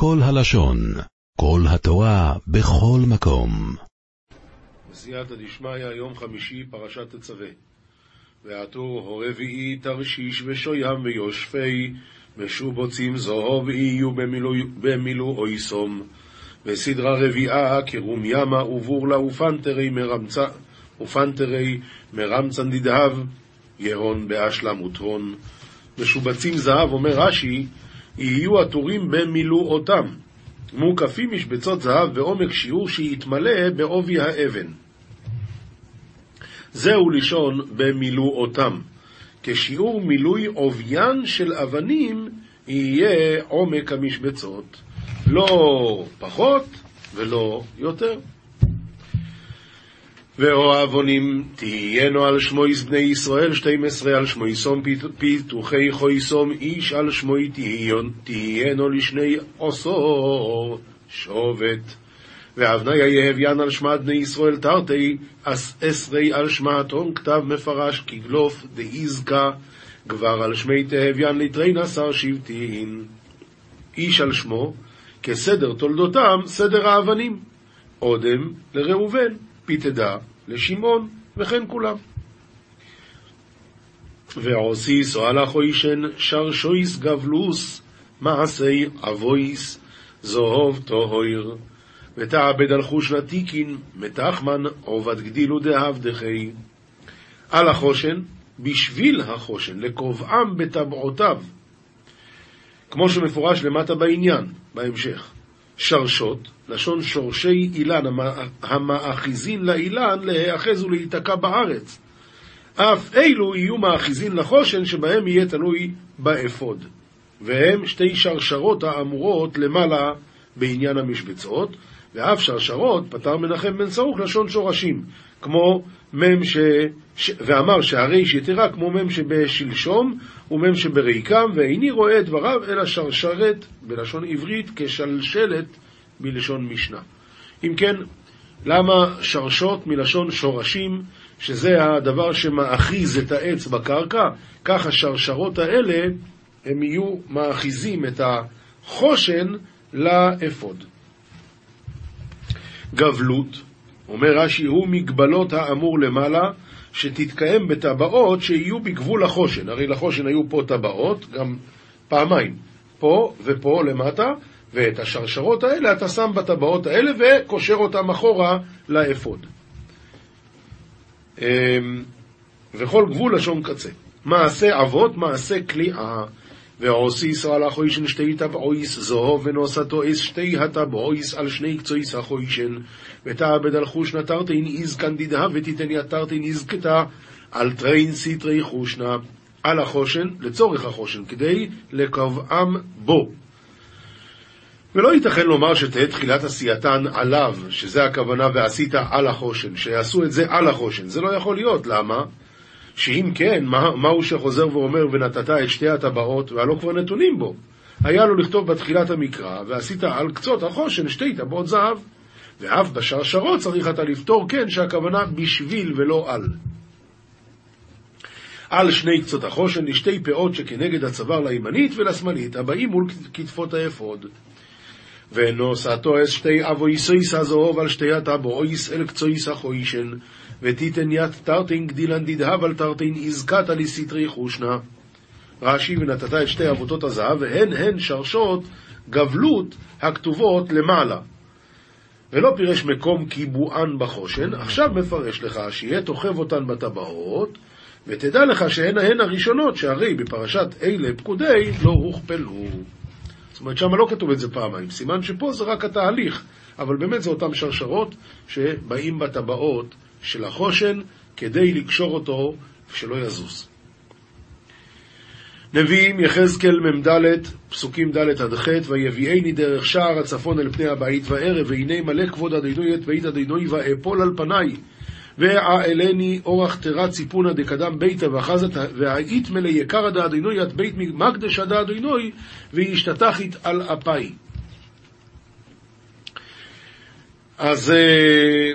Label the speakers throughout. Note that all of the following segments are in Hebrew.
Speaker 1: כל הלשון, כל התורה, בכל מקום.
Speaker 2: בסייעתא דשמיא, יום חמישי, פרשת תצווה. ועטור הורביעי תרשיש ושוים ויושפי, משובוצים זוהוב יהיו במילואו סום. וסדרה רביעה, קרום ימה ובורלה ופנטרי מרמצה, ופנטרי מרמצן דדהב, ירון באשלם וטרון. משובצים זהב, אומר רש"י, יהיו עטורים במילואותם, מוקפים משבצות זהב בעומק שיעור שיתמלא בעובי האבן. זהו לשון במילואותם. כשיעור מילוי עוביין של אבנים יהיה עומק המשבצות. לא פחות ולא יותר. ואוהבונים תהיינו על שמויס בני ישראל, שתים עשרה על שמויסום פיתוחי חויסום איש על שמוי תהיינו לשני עשור שובת. ואבניה יהביין על שמעת בני ישראל תרתי, עשרי על שמעתון כתב מפרש כגלוף דאיזקה, כבר על שמי תהביין ליטרין עשר שבטין. איש על שמו, כסדר תולדותם, סדר האבנים. אודם לראובן, פיתדה לשמעון, וכן כולם. ועוסיס אוהלה חוישן שרשויס גבלוס מעשי אבויס זוהוב טוהר ותעבד על חוש נתיקין מתחמן עובד גדילו דהבדכי על החושן בשביל החושן לקובעם בטבעותיו כמו שמפורש למטה בעניין, בהמשך. שרשות, לשון שורשי אילן, המאחיזין לאילן להיאחז ולהיתקע בארץ. אף אלו יהיו מאחיזין לחושן שבהם יהיה תלוי באפוד. והם שתי שרשרות האמורות למעלה בעניין המשבצות, ואף שרשרות פתר מנחם בן סרוך לשון שורשים, כמו מ' ש... ש... ואמר שהרי שיתרה כמו מ' שבשלשום ומ' שבריקם, ואיני רואה את דבריו אלא שרשרת בלשון עברית כשלשלת מלשון משנה. אם כן, למה שרשות מלשון שורשים, שזה הדבר שמאחיז את העץ בקרקע, כך השרשרות האלה הם יהיו מאחיזים את החושן לאפוד. גבלות, אומר רש"י, הוא מגבלות האמור למעלה, שתתקיים בטבעות שיהיו בגבול החושן. הרי לחושן היו פה טבעות, גם פעמיים, פה ופה למטה, ואת השרשרות האלה אתה שם בטבעות האלה וקושר אותם אחורה לאפוד. אמ, וכל גבול לשון קצה. מעשה אבות, מעשה כליאה. ועושי ישראל החוישן שתי טבעויס זו ונוסתו איס שתי הטבעויס על שני קצויס החוישן ותעבד על חושנה תרתין איזקן דידה ותיתן יתרתין איזקתה על תרין סטרי חושנא על החושן, לצורך החושן, כדי לקובעם בו. ולא ייתכן לומר שתהא תחילת עשייתן עליו, שזה הכוונה ועשית על החושן, שיעשו את זה על החושן. זה לא יכול להיות, למה? שאם כן, מה, מהו שחוזר ואומר ונתת את שתי הטבעות והלא כבר נתונים בו? היה לו לכתוב בתחילת המקרא, ועשית על קצות החושן שתי טבעות זהב. ואף בשרשרות צריך אתה לפתור כן שהכוונה בשביל ולא על. על שני קצות החושן לשתי פאות שכנגד הצוואר לימנית ולשמאלית, הבאים מול כתפות האפוד. ונתתה את שתי עבותות הזהב על שתי הטבעות אל קצות החושן, ותתן ית תרתין גדילן דדהבא על תרתין עזקתא לסטרי חושנא. רש"י ונתת את שתי עבותות הזהב, והן הן שרשות גבלות הכתובות למעלה. ולא פירש מקום קיבוען בחושן, עכשיו מפרש לך שיהיה תוכב אותן בטבעות, ותדע לך שהן ההן הראשונות, שהרי בפרשת אלה פקודי לא הוכפלו. זאת אומרת, שם לא כתוב את זה פעמיים. סימן שפה זה רק התהליך, אבל באמת זה אותן שרשרות שבאים בטבעות של החושן כדי לקשור אותו שלא יזוז. נביאים יחזקאל מ"ד, פסוקים ד' עד ח', ויביאני דרך שער הצפון אל פני הבית וערב, והנה מלא כבוד אדינוי את בית אדינוי ואפול על פניי. ואעלני אורח תרה ציפונה דקדם ביתה ואחזת והאית מלא יקרא דאדינוי את בית מקדשא דאדינוי והשתתחית על אפי. אז אה,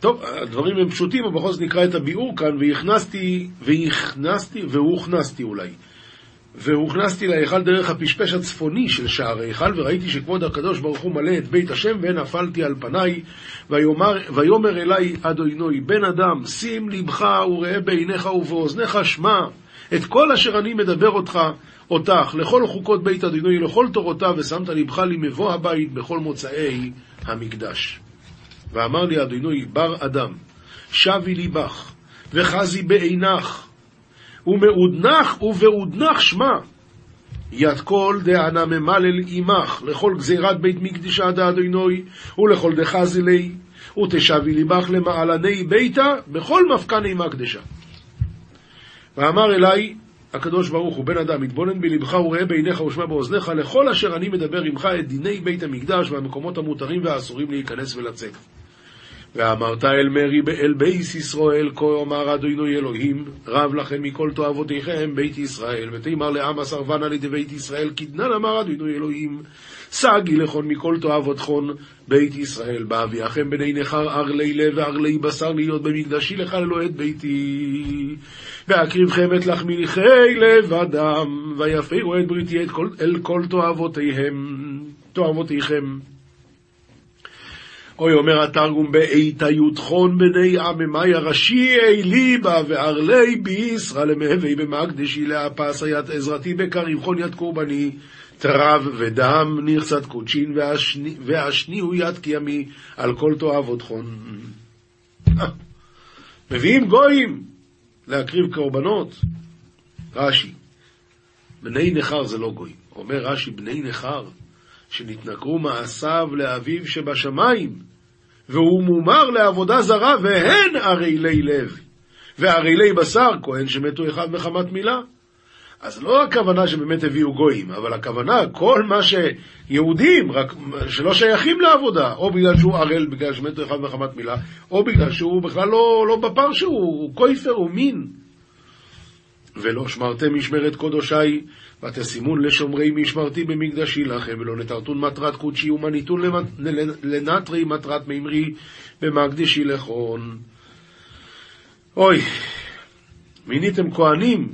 Speaker 2: טוב, הדברים הם פשוטים, אבל בכל זאת נקרא את הביאור כאן, והכנסתי, והכנסתי, והוכנסתי אולי. והוכנסתי להיכל דרך הפשפש הצפוני של שער ההיכל, וראיתי שכבוד הקדוש ברוך הוא מלא את בית השם, ונפלתי על פניי, ויאמר, ויאמר אלי אדוני, בן אדם, שים לבך וראה בעיניך ובאוזניך שמע את כל אשר אני מדבר אותך, אותך, לכל חוקות בית אדוני, לכל תורותיו, ושמת לבך למבוא הבית בכל מוצאי המקדש. ואמר לי אדוני, בר אדם, שבי ליבך, וחזי בעינך, ומעודנך ובעודנך שמע. יד כל דענה ממלל עמך, לכל גזירת בית מקדישה דאדינוי, ולכל דחזי לי, ותשבי ליבך למעלני ביתה, בכל מפקני מקדשה. ואמר אלי, הקדוש ברוך הוא, בן אדם, התבונן בלבך וראה בעיניך ושמע באוזניך לכל אשר אני מדבר עמך את דיני בית המקדש והמקומות המותרים והאסורים להיכנס ולצאת. ואמרת אל מרי אל בייס ישראל, כה אמר אדוני אלוהים, רב לכם מכל תועבותיכם בית ישראל, ותאמר לעם ידי בית ישראל, כדנן אמר אדוני אלוהים, סגי לכון מכל תועבותכון בית ישראל, באביאכם בני נכר ארלי לב וארלי בשר להיות במקדשי לחללו את ביתי. ואקריבכם את לחמיכי לב אדם, ויפירו את בריתי את כל, אל כל תועבותיהם, תועבותיכם. אוי אומר התרגום באיתה יותחון בני עממי הראשי ליבה וארלי בישראל מהווי במקדשי לאפס היית עזרתי בקריבכון יד קורבני תרב ודם נכסת קודשין והשני הוא יד קיימי על כל תועבותכון. מביאים גויים להקריב קורבנות. רש"י, בני נכר זה לא גויים. אומר רש"י, בני נכר, שנתנכרו מעשיו לאביו שבשמיים, והוא מומר לעבודה זרה, והן ערלי לב, וערלי בשר, כהן שמתו אחד מחמת מילה. אז לא הכוונה שבאמת הביאו גויים, אבל הכוונה, כל מה שיהודים, רק שלא שייכים לעבודה, או בגלל שהוא ערל, בגלל שמתו אחד מחמת מילה, או בגלל שהוא בכלל לא, לא בפר שהוא, הוא קויפר, הוא מין. ולא שמרתם משמרת קודשי, ותשימון לשומרי משמרתי במקדשי לכם, ולא נטרתון מטרת קודשי, ומניתון לנטרי מטרת מימרי במקדשי לכון. אוי, מיניתם כהנים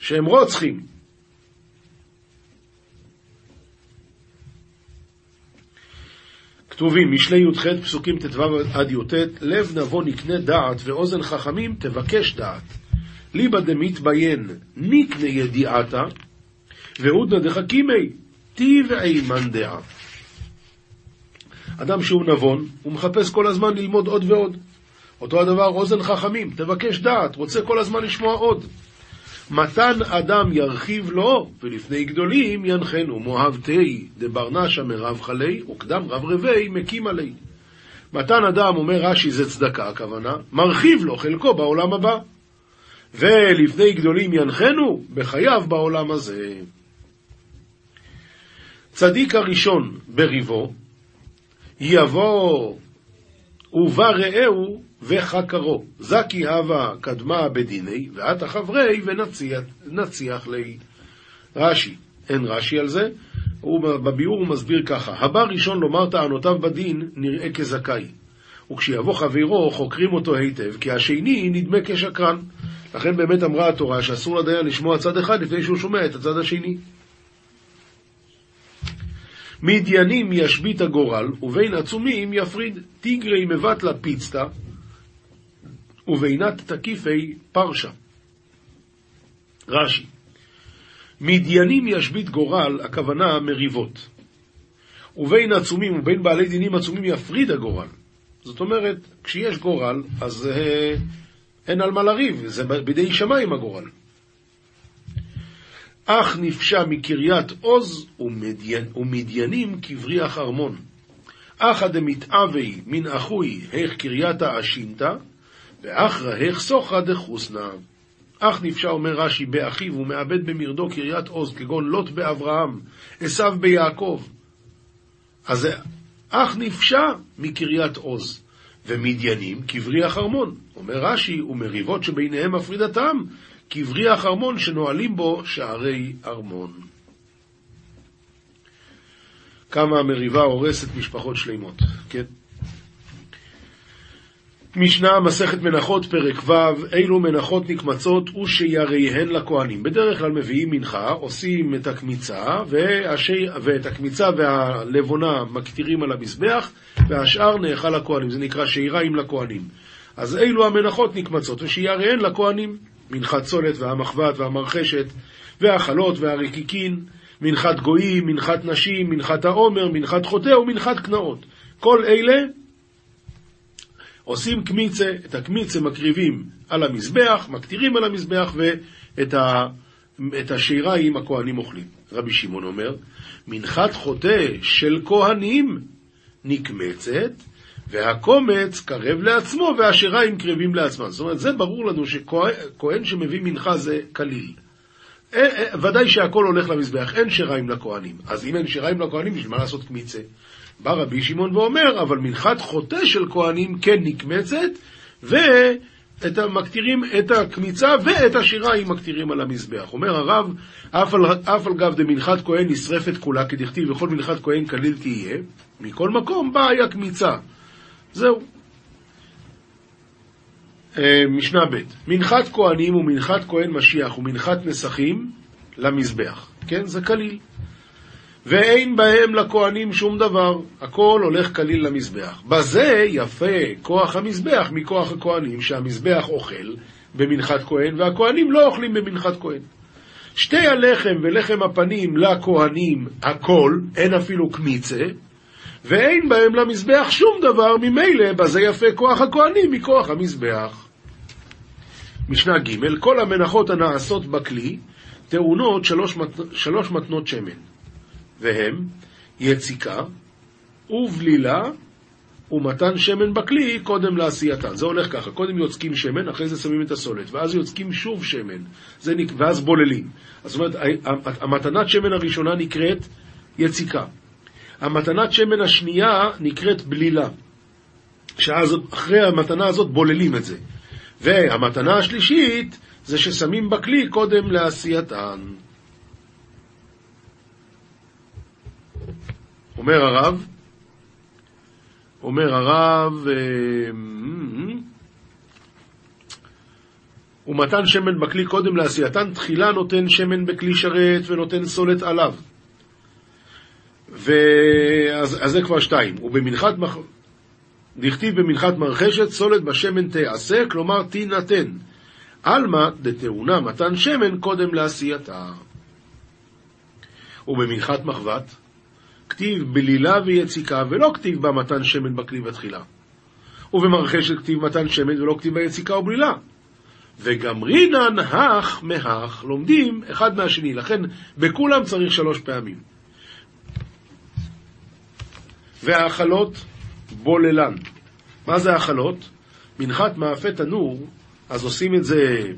Speaker 2: שהם רוצחים. כתובים, משלי י"ח, פסוקים ט"ו עד י"ט, לב נבון יקנה דעת ואוזן חכמים תבקש דעת. ליבא דמתביין נקנה ידיעתה, והודנא דחכימי טבעי מאן דעה. אדם שהוא נבון, הוא מחפש כל הזמן ללמוד עוד ועוד. אותו הדבר אוזן חכמים, תבקש דעת, רוצה כל הזמן לשמוע עוד. מתן אדם ירחיב לו, ולפני גדולים ינחנו מואהבתי דברנשה מרב חלי, וקדם רב רבי מקים עלי. מתן אדם, אומר רש"י, זה צדקה הכוונה, מרחיב לו חלקו בעולם הבא. ולפני גדולים ינחנו בחייו בעולם הזה. צדיק הראשון בריבו, יבוא ובא רעהו וחקרו. זקי הווה קדמה בדיני, ועתה חברי ונציח לי. רש"י, אין רש"י על זה, הוא, בביאור הוא מסביר ככה: הבא ראשון לומר טענותיו בדין נראה כזכאי, וכשיבוא חברו חוקרים אותו היטב, כי השני נדמה כשקרן. לכן באמת אמרה התורה שאסור לדיין לשמוע צד אחד לפני שהוא שומע את הצד השני. מדיינים ישבית הגורל, ובין עצומים יפריד. טיגרי מבטלה פיצתא, ובינת תקיפי פרשה. רש"י מדיינים ישבית גורל, הכוונה מריבות. ובין עצומים ובין בעלי דינים עצומים יפריד הגורל. זאת אומרת, כשיש גורל, אז אה, אין על מה לריב, זה בידי שמיים הגורל. אך נפשע מקריית עוז ומדיינים כבריח ארמון. אחא דמתאווי מן אחוי היך קרייתא אשינתא, ואחרא היך סוחא דחוסנא. אך נפשע, אומר רש"י, באחיו ומאבד במרדו קריית עוז, כגון לוט באברהם, עשיו ביעקב. אז אך נפשע מקריית עוז. ומדיינים כבריח ארמון. אומר רש"י, ומריבות שביניהם מפרידתם, כבריח ארמון שנועלים בו שערי ארמון. כמה המריבה הורסת משפחות שלמות, כן? משנה, מסכת מנחות, פרק ו', אילו מנחות נקמצות ושייריהן לכהנים. בדרך כלל מביאים מנחה, עושים את הקמיצה, והשי, ואת הקמיצה והלבונה מקטירים על המזבח, והשאר נאכל לכהנים. זה נקרא שיריים לכהנים. אז אילו המנחות נקמצות ושייריהן לכהנים. מנחת צולת והמחבת והמרחשת, והחלות והרקיקין, מנחת גויים, מנחת נשים, מנחת העומר, מנחת חוטא ומנחת קנאות. כל אלה עושים קמיצה, את הקמיצה מקריבים על המזבח, מקטירים על המזבח, ואת ה, את השיריים הכהנים אוכלים. רבי שמעון אומר, מנחת חוטא של כהנים נקמצת, והקומץ קרב לעצמו, והשיריים קרבים לעצמם. זאת אומרת, זה ברור לנו שכהן שמביא מנחה זה קליל. אה, אה, ודאי שהכל הולך למזבח, אין שיריים לכהנים. אז אם אין שיריים לכהנים, בשביל מה לעשות קמיצה? בא רבי שמעון ואומר, אבל מנחת חוטא של כהנים כן נקמצת, ואת המקטירים את הקמיצה ואת השיריים מקטירים על המזבח. אומר הרב, אף על, אף על גב דמנחת כהן נשרפת כולה, כדכתיב וכל מנחת כהן כליל תהיה, מכל מקום באה היה קמיצה. זהו. אה, משנה ב' מנחת כהנים ומנחת כהן משיח ומנחת נסכים למזבח. כן, זה כליל. ואין בהם לכהנים שום דבר, הכל הולך כליל למזבח. בזה יפה כוח המזבח מכוח הכהנים, שהמזבח אוכל במנחת כהן, והכהנים לא אוכלים במנחת כהן. שתי הלחם ולחם הפנים לכהנים הכל, אין אפילו קמיצה, ואין בהם למזבח שום דבר, ממילא בזה יפה כוח הכהנים מכוח המזבח. משנה ג' כל המנחות הנעשות בכלי טעונות שלוש, מת... שלוש מתנות שמן. והם יציקה ובלילה ומתן שמן בכלי קודם לעשייתן. זה הולך ככה, קודם יוצקים שמן, אחרי זה שמים את הסולת, ואז יוצקים שוב שמן, זה נק... ואז בוללים. זאת אומרת, המתנת שמן הראשונה נקראת יציקה. המתנת שמן השנייה נקראת בלילה, שאז אחרי המתנה הזאת בוללים את זה. והמתנה השלישית זה ששמים בכלי קודם לעשייתן. אומר הרב, אומר הרב, ומתן אה, שמן בכלי קודם לעשייתן, תחילה נותן שמן בכלי שרת ונותן סולת עליו. ואז אז זה כבר שתיים. ובמנחת. דכתיב במנחת מרחשת, סולת בשמן תעשה, כלומר תינתן. עלמא דתאונה מתן שמן קודם לעשייתה. ובמנחת מחבת, כתיב בלילה ויציקה, ולא כתיב בה מתן שמן בכלי בתחילה. ובמרחשת כתיב מתן שמן ולא כתיב ביציקה ובלילה. וגמרינן הך מהך, לומדים אחד מהשני, לכן בכולם צריך שלוש פעמים. והאכלות בוללן. מה זה האכלות? מנחת מאפה תנור, אז עושים את זה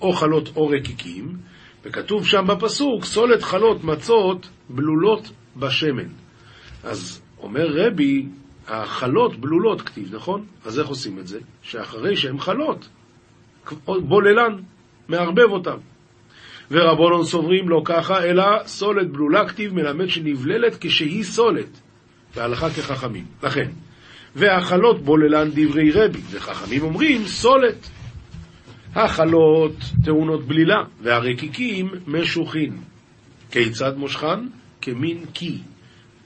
Speaker 2: או חלות או רקיקים, וכתוב שם בפסוק, סולת חלות מצות בלולות בשמן. אז אומר רבי, החלות בלולות כתיב, נכון? אז איך עושים את זה? שאחרי שהן חלות, בוללן, מערבב אותן. ורבונון סוברים לא ככה, אלא סולת בלולה כתיב מלמד שנבללת כשהיא סולת, והלכה כחכמים. לכן, והחלות בוללן דברי רבי, וחכמים אומרים סולת. החלות טעונות בלילה, והרקיקים משוחין. כיצד מושכן? כמין קי.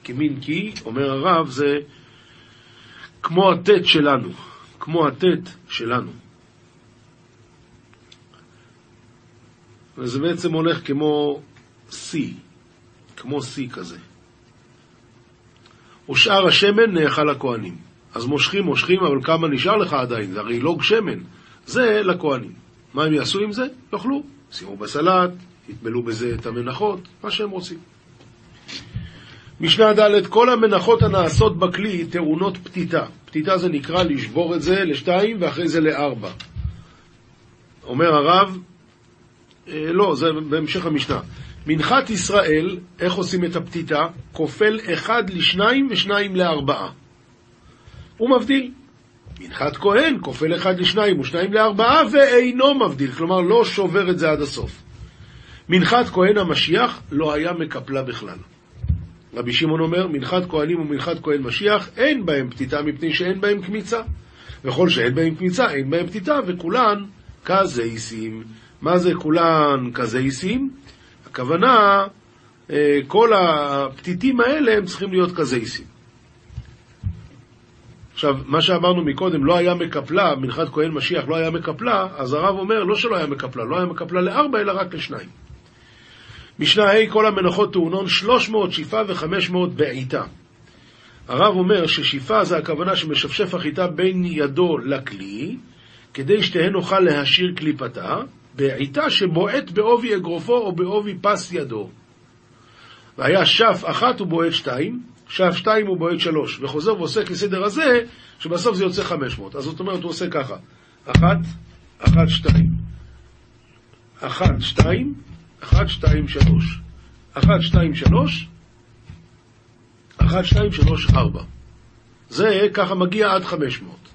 Speaker 2: כמין קי, אומר הרב, זה כמו הטט שלנו, כמו הטט שלנו. וזה בעצם הולך כמו שיא, כמו שיא כזה. ושאר השמן נאכל לכהנים. אז מושכים, מושכים, אבל כמה נשאר לך עדיין? זה הרי לוג שמן. זה לכהנים. מה הם יעשו עם זה? יאכלו. שימו בסלט, יטבלו בזה את המנחות, מה שהם רוצים. משנה ד' כל המנחות הנעשות בכלי טעונות פתיתה. פתיתה זה נקרא לשבור את זה לשתיים ואחרי זה לארבע. אומר הרב, אה, לא, זה בהמשך המשנה. מנחת ישראל, איך עושים את הפתיתה? כופל אחד לשניים ושניים לארבעה. הוא מבדיל. מנחת כהן, כופל אחד לשניים ושניים לארבעה, ואינו מבדיל, כלומר לא שובר את זה עד הסוף. מנחת כהן המשיח לא היה מקפלה בכלל. רבי שמעון אומר, מנחת כהנים ומנחת כהן משיח, אין בהם פתיתה מפני שאין בהם קמיצה. וכל שאין בהם קמיצה, אין בהם פתיתה, וכולן כזייסים. מה זה כולן כזייסים? הכוונה, אה, כל הפתיתים האלה הם צריכים להיות כזייסים. עכשיו, מה שאמרנו מקודם, לא היה מקפלה, מנחת כהן משיח לא היה מקפלה, אז הרב אומר, לא שלא היה מקפלה, לא היה מקפלה לארבע, אלא רק לשניים. משנה ה' כל המנחות טעונון 300 שיפה ו-500 בעיטה. הרב אומר ששיפה זה הכוונה שמשפשף החיטה בין ידו לכלי, כדי שתהא נוכל להשאיר קליפתה, בעיטה שבועט בעובי אגרופו או בעובי פס ידו. והיה שף אחת ובועט שתיים, שף שתיים ובועט שלוש, וחוזר ועושה כסדר הזה, שבסוף זה יוצא חמש מאות. אז זאת אומרת, הוא עושה ככה, אחת, אחת, שתיים, אחת, שתיים, אחת, שתיים, שלוש, אחת, שתיים, שלוש, אחת, שתיים, שלוש, ארבע. זה ככה מגיע עד חמש מאות.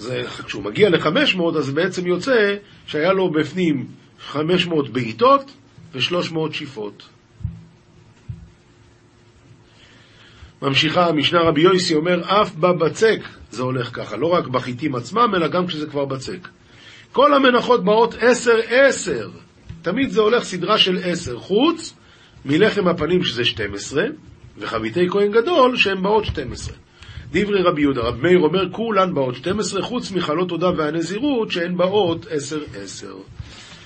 Speaker 2: זה, כשהוא מגיע ל-500, אז בעצם יוצא שהיה לו בפנים 500 בעיטות ו-300 שיפות. ממשיכה המשנה רבי יויסי אומר, אף בבצק זה הולך ככה, לא רק בחיטים עצמם, אלא גם כשזה כבר בצק. כל המנחות באות עשר עשר, תמיד זה הולך סדרה של עשר, חוץ מלחם הפנים שזה 12, וחביתי כהן גדול שהן באות 12. דברי רבי יהודה, רב מאיר אומר, כולן באות 12, חוץ מחלות תודה והנזירות, שהן באות 10-10.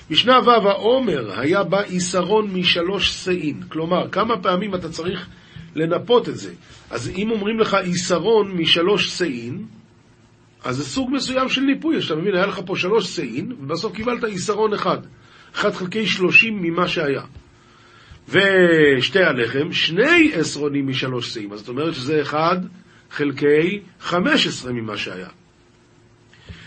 Speaker 2: משנה ו' העומר היה בה עיסרון משלוש שאין. כלומר, כמה פעמים אתה צריך לנפות את זה. אז אם אומרים לך עיסרון משלוש שאין, אז זה סוג מסוים של ניפוי. אתה מבין, היה לך פה שלוש שאין, ובסוף קיבלת עיסרון אחד. אחד חלקי שלושים ממה שהיה. ושתי הלחם, שני עשרונים משלוש שאים. אז זאת אומרת שזה אחד חלקי 15 ממה שהיה.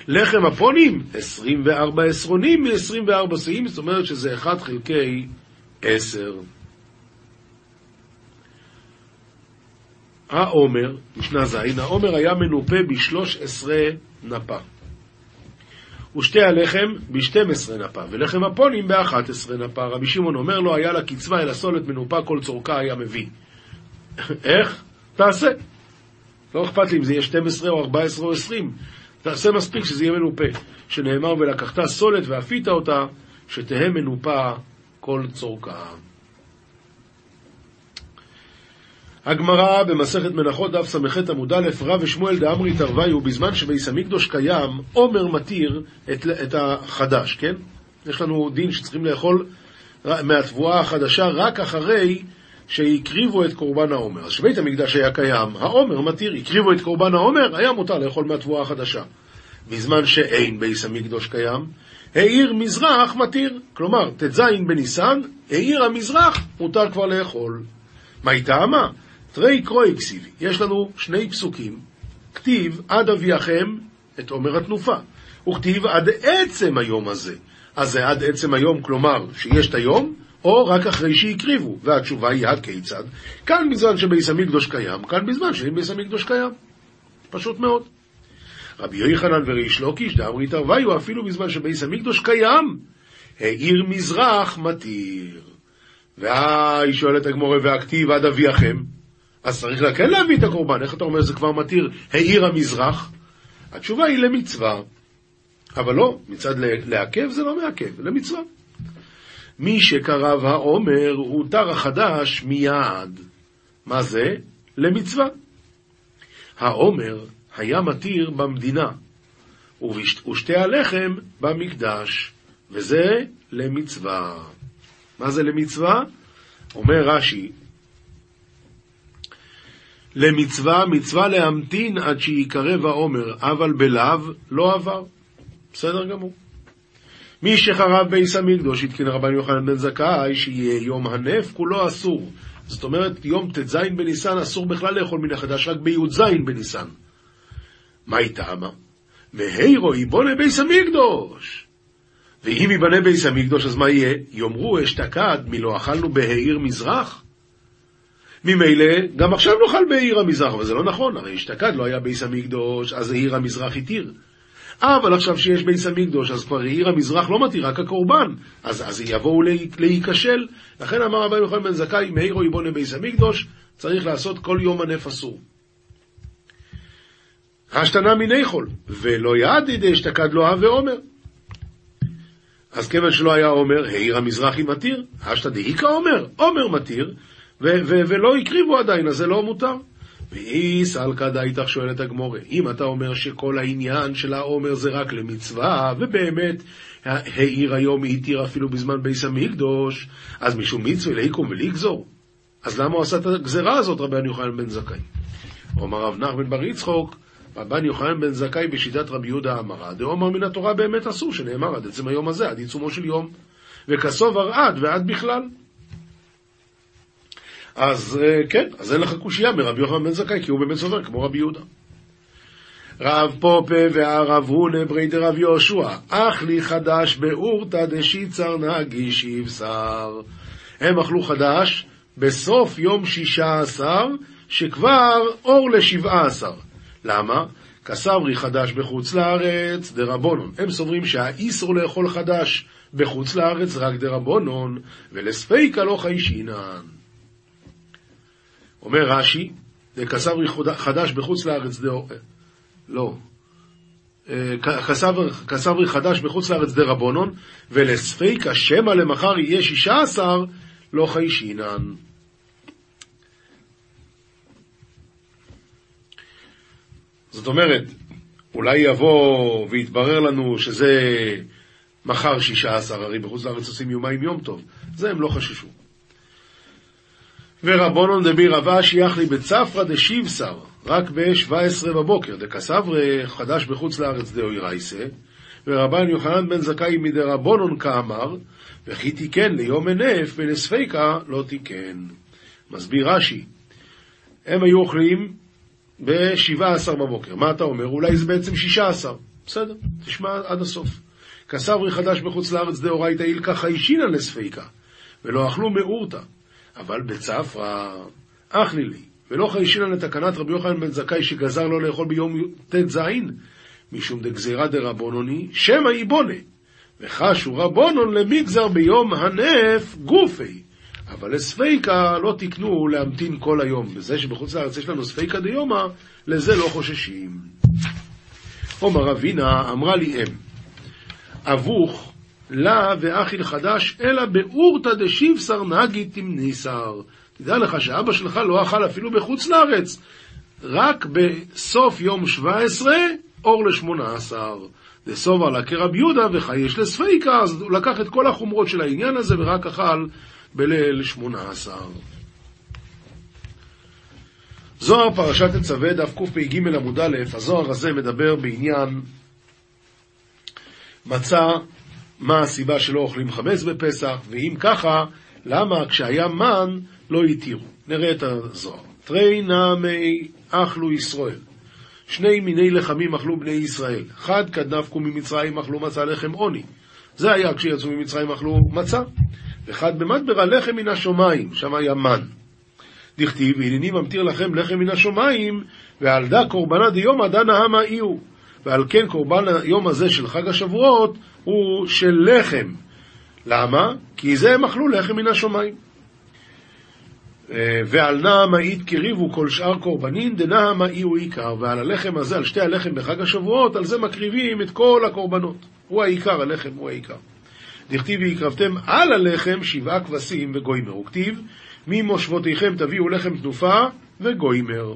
Speaker 2: לחם הפונים, 24 עשרונים מ-24 שאים, זאת אומרת שזה 1 חלקי 10. העומר, משנה ז', העומר היה מנופה ב-13 נפה. ושתי הלחם ב-12 נפה, ולחם הפונים ב-11 נפה. רבי שמעון אומר לו, היה לה קצבה אל הסולת מנופה כל צורכה היה מביא. איך? תעשה. לא אכפת לי אם זה יהיה 12 או 14 או 20, תעשה מספיק שזה יהיה מנופה. שנאמר ולקחת סולת ואפית אותה, שתהא מנופה כל צורכה. הגמרא במסכת מנחות דף ס"ח עמוד א', רב ושמואל דאמרי תרוויו, בזמן שביס המקדוש קיים, עומר מתיר את, את החדש, כן? יש לנו דין שצריכים לאכול מהתבואה החדשה רק אחרי שהקריבו את קורבן העומר. אז כשבית המקדש היה קיים, העומר מתיר, הקריבו את קורבן העומר, היה מותר לאכול מהתבואה החדשה. בזמן שאין ביס המקדוש קיים, העיר מזרח מתיר. כלומר, ט"ז בניסן, העיר המזרח, מותר כבר לאכול. מה היא טעמה? תרי קרוי. יש לנו שני פסוקים. כתיב עד אביאכם את עומר התנופה, וכתיב עד עצם היום הזה. אז זה עד עצם היום, כלומר, שיש את היום, או רק אחרי שהקריבו, והתשובה היא הכיצד. כאן בזמן שביס המקדוש קיים, כאן בזמן שאין ביס המקדוש קיים. פשוט מאוד. רבי יוחנן וריש לוקיש דאמרי תרוויו אפילו בזמן שביס המקדוש קיים, העיר מזרח מתיר. והי שואלת הגמורה והכתיב עד אביאכם, אז צריך לה כן להביא את הקורבן, איך אתה אומר זה כבר מתיר העיר המזרח? התשובה היא למצווה, אבל לא, מצד לעכב זה לא מעכב, למצווה. מי שקרב העומר הותר החדש מיד. מה זה? למצווה. העומר היה מתיר במדינה, ושתי הלחם במקדש, וזה למצווה. מה זה למצווה? אומר רש"י, למצווה, מצווה להמתין עד שיקרב העומר, אבל בלאו לא עבר. בסדר גמור. מי שחרב ביס המקדוש, התקין רבן יוחנן בן זכאי, שיהיה יום הנף, כולו אסור. זאת אומרת, יום ט"ז בניסן אסור בכלל לאכול מן החדש, רק בי"ז בניסן. מה היא טעמה? מהירו יבונה ביס המקדוש. ואם ייבנה ביס המקדוש, אז מה יהיה? יאמרו אשתקד, מלא אכלנו בהעיר מזרח? ממילא, גם עכשיו נאכל בעיר המזרח, אבל זה לא נכון, הרי אשתקד לא היה ביס המקדוש, אז העיר המזרח התיר. אבל עכשיו שיש ביס המקדוש, אז כבר עיר המזרח לא מתיר, רק הקורבן. אז, אז יבואו להיכשל. לכן אמר רבי יוחנן בן זכאי, מאירו יבונה ביס המקדוש, צריך לעשות כל יום הנף אסור. השתנה מיני חול, ולא יעדי דאשתקד לו הווה עומר. אז כיוון שלא היה עומר, העיר המזרחי מתיר, השתא דאיכא עומר, עומר מתיר, ולא הקריבו עדיין, אז זה לא מותר. ואי סלקא דאיתך שואלת הגמורה, אם אתה אומר שכל העניין של העומר זה רק למצווה, ובאמת העיר היום היא התיר אפילו בזמן ביס המקדוש, אז משום מצווה להיקום ולגזור. אז למה הוא עשה את הגזרה הזאת, רבן יוחנן בן זכאי? אומר רב נחמן בר יצחוק, רבן יוחנן בן זכאי בשיטת רבי יהודה אמרה, דאמר מן התורה באמת אסור, שנאמר עד עצם היום הזה, עד עיצומו של יום. וכסוב ארעד ועד בכלל. אז אה, כן, אז אין לך קושייה מרבי יוחנן בן זכאי, כי הוא באמת סובר כמו רבי יהודה. רב פופה והרב הונה ברי דרב יהושע, אך לי חדש באורתא דשיצר נגיש יבשר. הם אכלו חדש בסוף יום שישה עשר, שכבר אור לשבעה עשר. למה? כסברי חדש בחוץ לארץ, דרבונון. הם סוברים שהאיסור לאכול חדש בחוץ לארץ רק דרבונון, ולספיקה לא חיישינן. אומר רש"י, כסברי חדש בחוץ לארץ, דה... לא. כסברי חדש בחוץ לארץ דרבונון, ולספיקה שמא למחר יהיה שישה עשר, לא חיישינן. זאת אומרת, אולי יבוא ויתברר לנו שזה מחר שישה עשר, הרי בחוץ לארץ עושים יומיים יום טוב. זה הם לא חששו. ורבונון דבי רבה שייך לי בצפרא דשיבשר, רק ב-17 בבוקר, דקסברי חדש בחוץ לארץ דאוי רייסה, ורבן יוחנן בן זכאי מדרבונון כאמר, וכי תיקן ליום הנף ולספיקה לא תיקן. מסביר רש"י, הם היו אוכלים ב-17 בבוקר. מה אתה אומר? אולי זה בעצם 16. בסדר, תשמע עד הסוף. כסברי חדש בחוץ לארץ דאורייתא אילקא חיישינא לספיקה, ולא אכלו מאורתא. אבל בצפרא אכלי לי, ולא חיישינא לתקנת רבי יוחנן בן זכאי שגזר לא לאכול ביום ט"ז, משום דגזירא דרבונוני, שמא איבונה. וחשו רבונון למגזר ביום הנף גופי. אבל לספיקה לא תקנו להמתין כל היום. בזה שבחוץ לארץ יש לנו ספיקה דיומא, לזה לא חוששים. עומר אבינה אמרה לי אם, אבוך לה ואחיל חדש, אלא באורתא דשיבשר נגי תמניסר. תדע לך שאבא שלך לא אכל אפילו בחוץ לארץ, רק בסוף יום 17, אור ל-18. דסובר לה כרב יהודה וחייש לספיקה, אז הוא לקח את כל החומרות של העניין הזה ורק אכל בליל שמונה עשר. זוהר פרשת תצווה, דף קפ"ג עמוד א', הזוהר הזה מדבר בעניין מצה, מה הסיבה שלא אוכלים חמץ בפסח, ואם ככה, למה כשהיה מן לא התירו. נראה את הזוהר. תרי נעמי אכלו ישראל. שני מיני לחמים אכלו בני ישראל. חד כדנפקו ממצרים אכלו מצה לחם עוני. זה היה כשיצאו ממצרים אכלו מצה. וחד במדבר הלחם מן השמיים, שם היה מן. דכתיב, והנני ממטיר לכם לחם מן השמיים, ועל דה קורבנה דיומא דנא המה איהו. ועל כן קורבן היום הזה של חג השבועות הוא של לחם. למה? כי זה הם אכלו לחם מן השמיים. אה, ועל נעם האית קריבו כל שאר קורבנין, דנעם האי הוא עיקר, ועל הלחם הזה, על שתי הלחם בחג השבועות, על זה מקריבים את כל הקורבנות. הוא העיקר, הלחם הוא העיקר. דכתיב והקרבתם על הלחם שבעה כבשים וגוימר. וכתיב ממושבותיכם תביאו לחם תנופה וגוימר.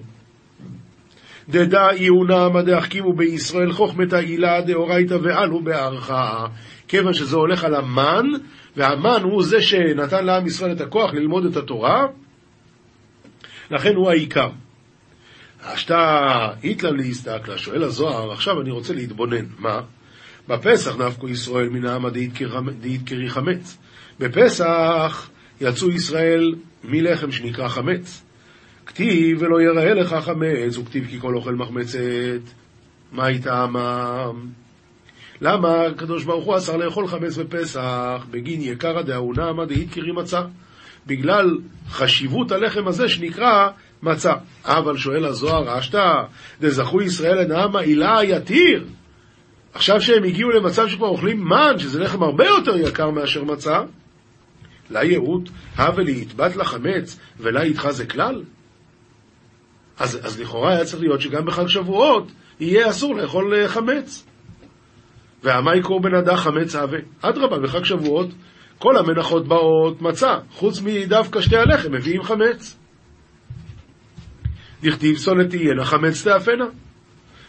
Speaker 2: דדא יהונה מדחכימו בישראל חוכמתא הילה דאורייתא ועלו בערכה. כיוון שזה הולך על המן, והמן הוא זה שנתן לעם ישראל את הכוח ללמוד את התורה, לכן הוא העיקר. אשתא איתלה להסתכלה, שואל הזוהר, עכשיו אני רוצה להתבונן. מה? בפסח נפקו ישראל מן העמא דאיתקרי חמץ. בפסח יצאו ישראל מלחם שנקרא חמץ. כתיב ולא יראה לך חמץ, וכתיב כי כל אוכל מחמצת. מה איתמם? למה הקדוש ברוך הוא אסר לאכול חמץ בפסח בגין יקרא דאונה עמא דאיתקרי מצה? בגלל חשיבות הלחם הזה שנקרא מצה. אבל שואל הזוהר, אשתא דזכו ישראל לנעמה הילה יתיר. עכשיו שהם הגיעו למצב שכבר אוכלים מן, שזה לחם הרבה יותר יקר מאשר מצה, לה יהות, הווה ליתבת לחמץ, ולה איתך זה כלל? אז, אז לכאורה היה צריך להיות שגם בחג שבועות יהיה אסור לאכול אה, חמץ. והמאי קורבן הדח חמץ עבה. אדרבה, בחג שבועות כל המנחות באות מצה, חוץ מדווקא שתי הלחם, מביאים חמץ. דכתיב סולת תהיינה חמץ תאפנה.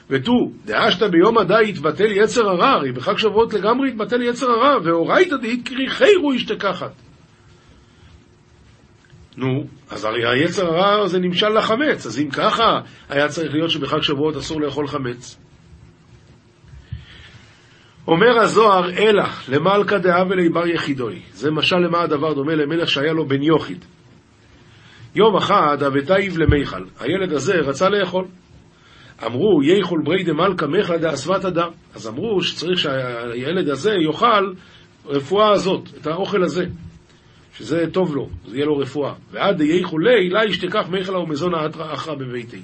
Speaker 2: ותו, דאשתא ביום הדא יתבטל יצר הרע, הרי בחג שבועות לגמרי יתבטל יצר הרע, ואורייתא דאית קרי חיירו ישתכחת. נו, אז הרי היצר הרע זה נמשל לחמץ, אז אם ככה, היה צריך להיות שבחג שבועות אסור לאכול חמץ. אומר הזוהר, אלא למלכה דאה וליבר יחידוי. זה משל למה הדבר דומה למלך שהיה לו בן יוחיד. יום אחד אבטייב למיכל. הילד הזה רצה לאכול. אמרו, ייכול ברי דמלכה מיכלה דאסוות הדה. אז אמרו שצריך שהילד הזה יאכל רפואה הזאת, את האוכל הזה. שזה טוב לו, זה יהיה לו רפואה. ועד דייכול ליה, לה ישתכח מיכלה ומזונה אחרא בביתי.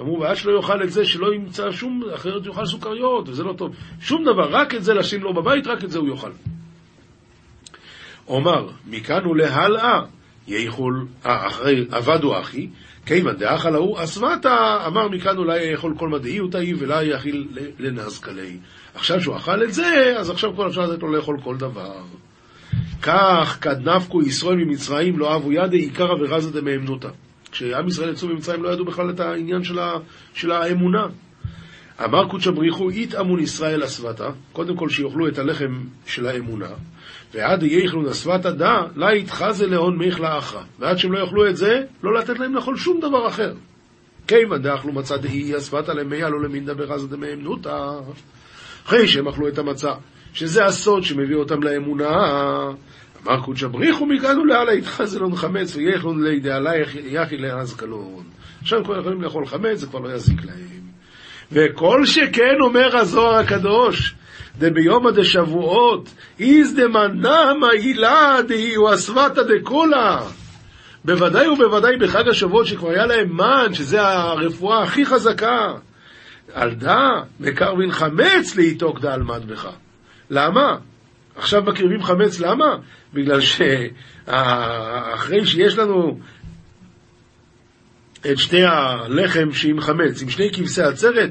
Speaker 2: אמרו, ועד שלא יאכל את זה, שלא ימצא שום, אחרת יאכל סוכריות, וזה לא טוב. שום דבר, רק את זה לשים לו בבית, רק את זה הוא יאכל. אומר, מכאן ולהלאה, יאכול, אה, אחרי עבדו אחי, כיוון דאכל ההוא אסמתה, אמר מכאן אולי יאכול כל מדעי אותאי ולה יאכיל לנזקלי. עכשיו שהוא אכל את זה, אז עכשיו כל אפשר לתת לו לאכול כל דבר. כך כדנפקו ישראל ממצרים לא אבו ידי עיקרא ורזא דמאמנותא. כשעם ישראל יצאו ממצרים לא ידעו בכלל את העניין של, ה, של האמונה. אמר קודשא בריחו, אית אמון ישראל אסוותא, קודם כל שיאכלו את הלחם של האמונה, ועד יאכלו נסוותא דא, לה יתחזה להון מיכלה אחרא. ועד שהם לא יאכלו את זה, לא לתת להם לאכול שום דבר אחר. כיוון דאכלו מצה דאי אסוותא למיה לא למין דבר אז דמאמנותא. אחרי שהם אכלו את המצה, שזה הסוד שמביא אותם לאמונה, אמר קודשא בריחו מכאן ולהלאה יתחזלון חמץ ויכלון לידי עלייך יחי לארז קלון. עכשיו כבר יכולים לאכול חמץ, זה כבר לא יזיק להם. וכל שכן אומר הזוהר הקדוש, דביומא דשבועות, איז דמנא מהילה דהי וסבתא דקולה. בוודאי ובוודאי בחג השבועות שכבר היה להם מן, שזה הרפואה הכי חזקה. על דא מקרבין חמץ ליתוק דעלמד בך. למה? עכשיו מקריבים חמץ, למה? בגלל שאחרי שיש לנו את שתי הלחם שעם חמץ, עם שני כבשי עצרת,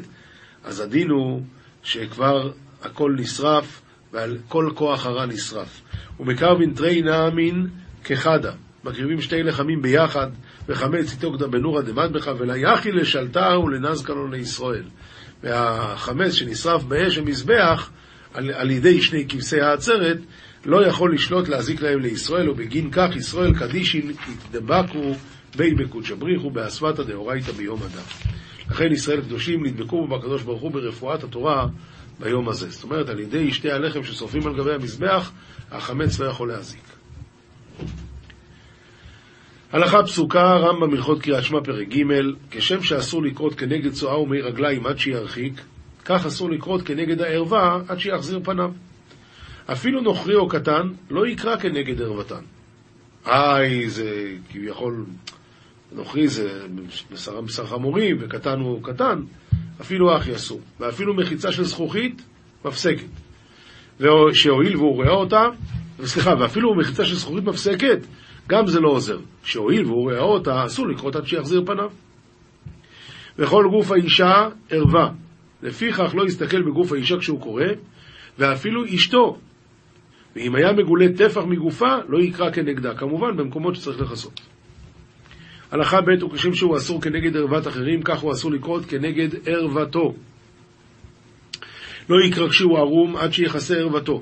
Speaker 2: אז הדין הוא שכבר הכל נשרף וכל כוח הרע נשרף. ומקרבין תרי נאמין כחדה, מקריבים שתי לחמים ביחד, וחמץ איתו קדם בנורא דמד בך, וליחי לשלטה ולנזקנו לישראל. והחמץ שנשרף באש המזבח, על, על ידי שני כבשי העצרת, לא יכול לשלוט להזיק להם לישראל, ובגין כך ישראל קדישין יתדבקו בי בקודשא בריחו באסוותא דאורייתא ביום אדם. לכן ישראל קדושים נדבקו בקדוש ברוך הוא ברפואת התורה ביום הזה. זאת אומרת, על ידי שתי הלחם ששורפים על גבי המזבח, החמץ לא יכול להזיק. הלכה פסוקה, רמב"ם הלכות קריאת שמע פרק ג', כשם שאסור לקרות כנגד צואה ומי רגליים עד שירחיק, כך אסור לקרות כנגד הערווה עד שיחזיר פניו. אפילו נוכרי או קטן לא יקרא כנגד ערוותן. איי, זה כביכול, נוכרי זה בשר, בשר חמורים וקטן הוא קטן, אפילו אחי אסור. ואפילו מחיצה של זכוכית מפסקת. שהואיל והוא רואה אותה, סליחה, ואפילו מחיצה של זכוכית מפסקת, גם זה לא עוזר. שהואיל והוא רואה אותה, אסור לקרות עד שיחזיר פניו. וכל גוף האישה ערווה, לפיכך לא יסתכל בגוף האישה כשהוא קורא, ואפילו אשתו. ואם היה מגולה טפח מגופה, לא יקרא כנגדה, כמובן במקומות שצריך לכסות. הלכה ב' הוא כשם שהוא אסור כנגד ערוות אחרים, כך הוא אסור לקרות כנגד ערוותו. לא יקרא כשהוא ערום עד שיכסה ערוותו.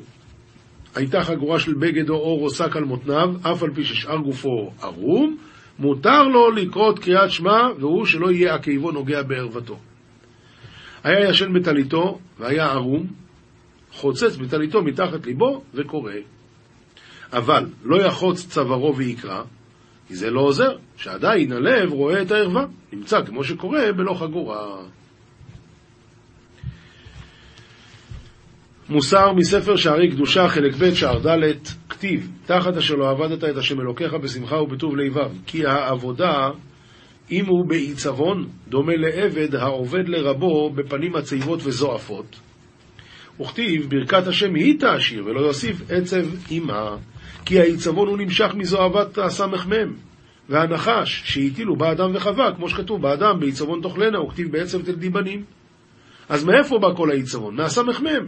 Speaker 2: הייתה חגורה של בגד או אור או שק על מותניו, אף על פי ששאר גופו ערום, מותר לו לקרות קריאת שמע, והוא שלא יהיה עקיבו נוגע בערוותו. היה ישן בטליתו והיה ערום, חוצץ בטליתו מתחת ליבו וקורא. אבל לא יחוץ צווארו ויקרא, כי זה לא עוזר, שעדיין הלב רואה את הערווה, נמצא כמו שקורה בלא חגורה. מוסר מספר שערי קדושה, חלק ב', שער ד', כתיב, תחת אשר לא עבדת את השם אלוקיך בשמחה ובטוב לבב, כי העבודה אם הוא בעיצבון, דומה לעבד העובד לרבו בפנים הצעיבות וזועפות. וכתיב, ברכת השם היא תעשיר, ולא יוסיף עצב עמה, כי העיצבון הוא נמשך מזוהבת הסמ"ם, והנחש שהטילו באדם וחווה, כמו שכתוב, באדם בעיצבון תאכלנה, וכתיב בעצב תלדי בנים. אז מאיפה בא כל העיצבון? מהסמ"ם.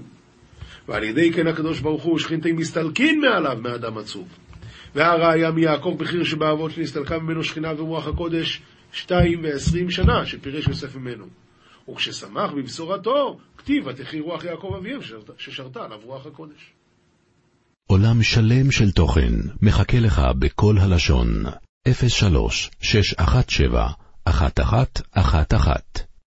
Speaker 2: ועל ידי כן הקדוש ברוך הוא שכינתי מסתלקין מעליו מאדם עצוב. והראיה מיעקב בחיר שבאבות שנסתלקה ממנו שכינה ורוח הקודש שתיים ועשרים שנה, שפירש יוסף ממנו. וכששמח בבשורתו, כתיב ותחי רוח יעקב אביהם ששרתה עליו רוח הקודש.
Speaker 1: עולם שלם של תוכן מחכה לך בכל הלשון, 03 617 1111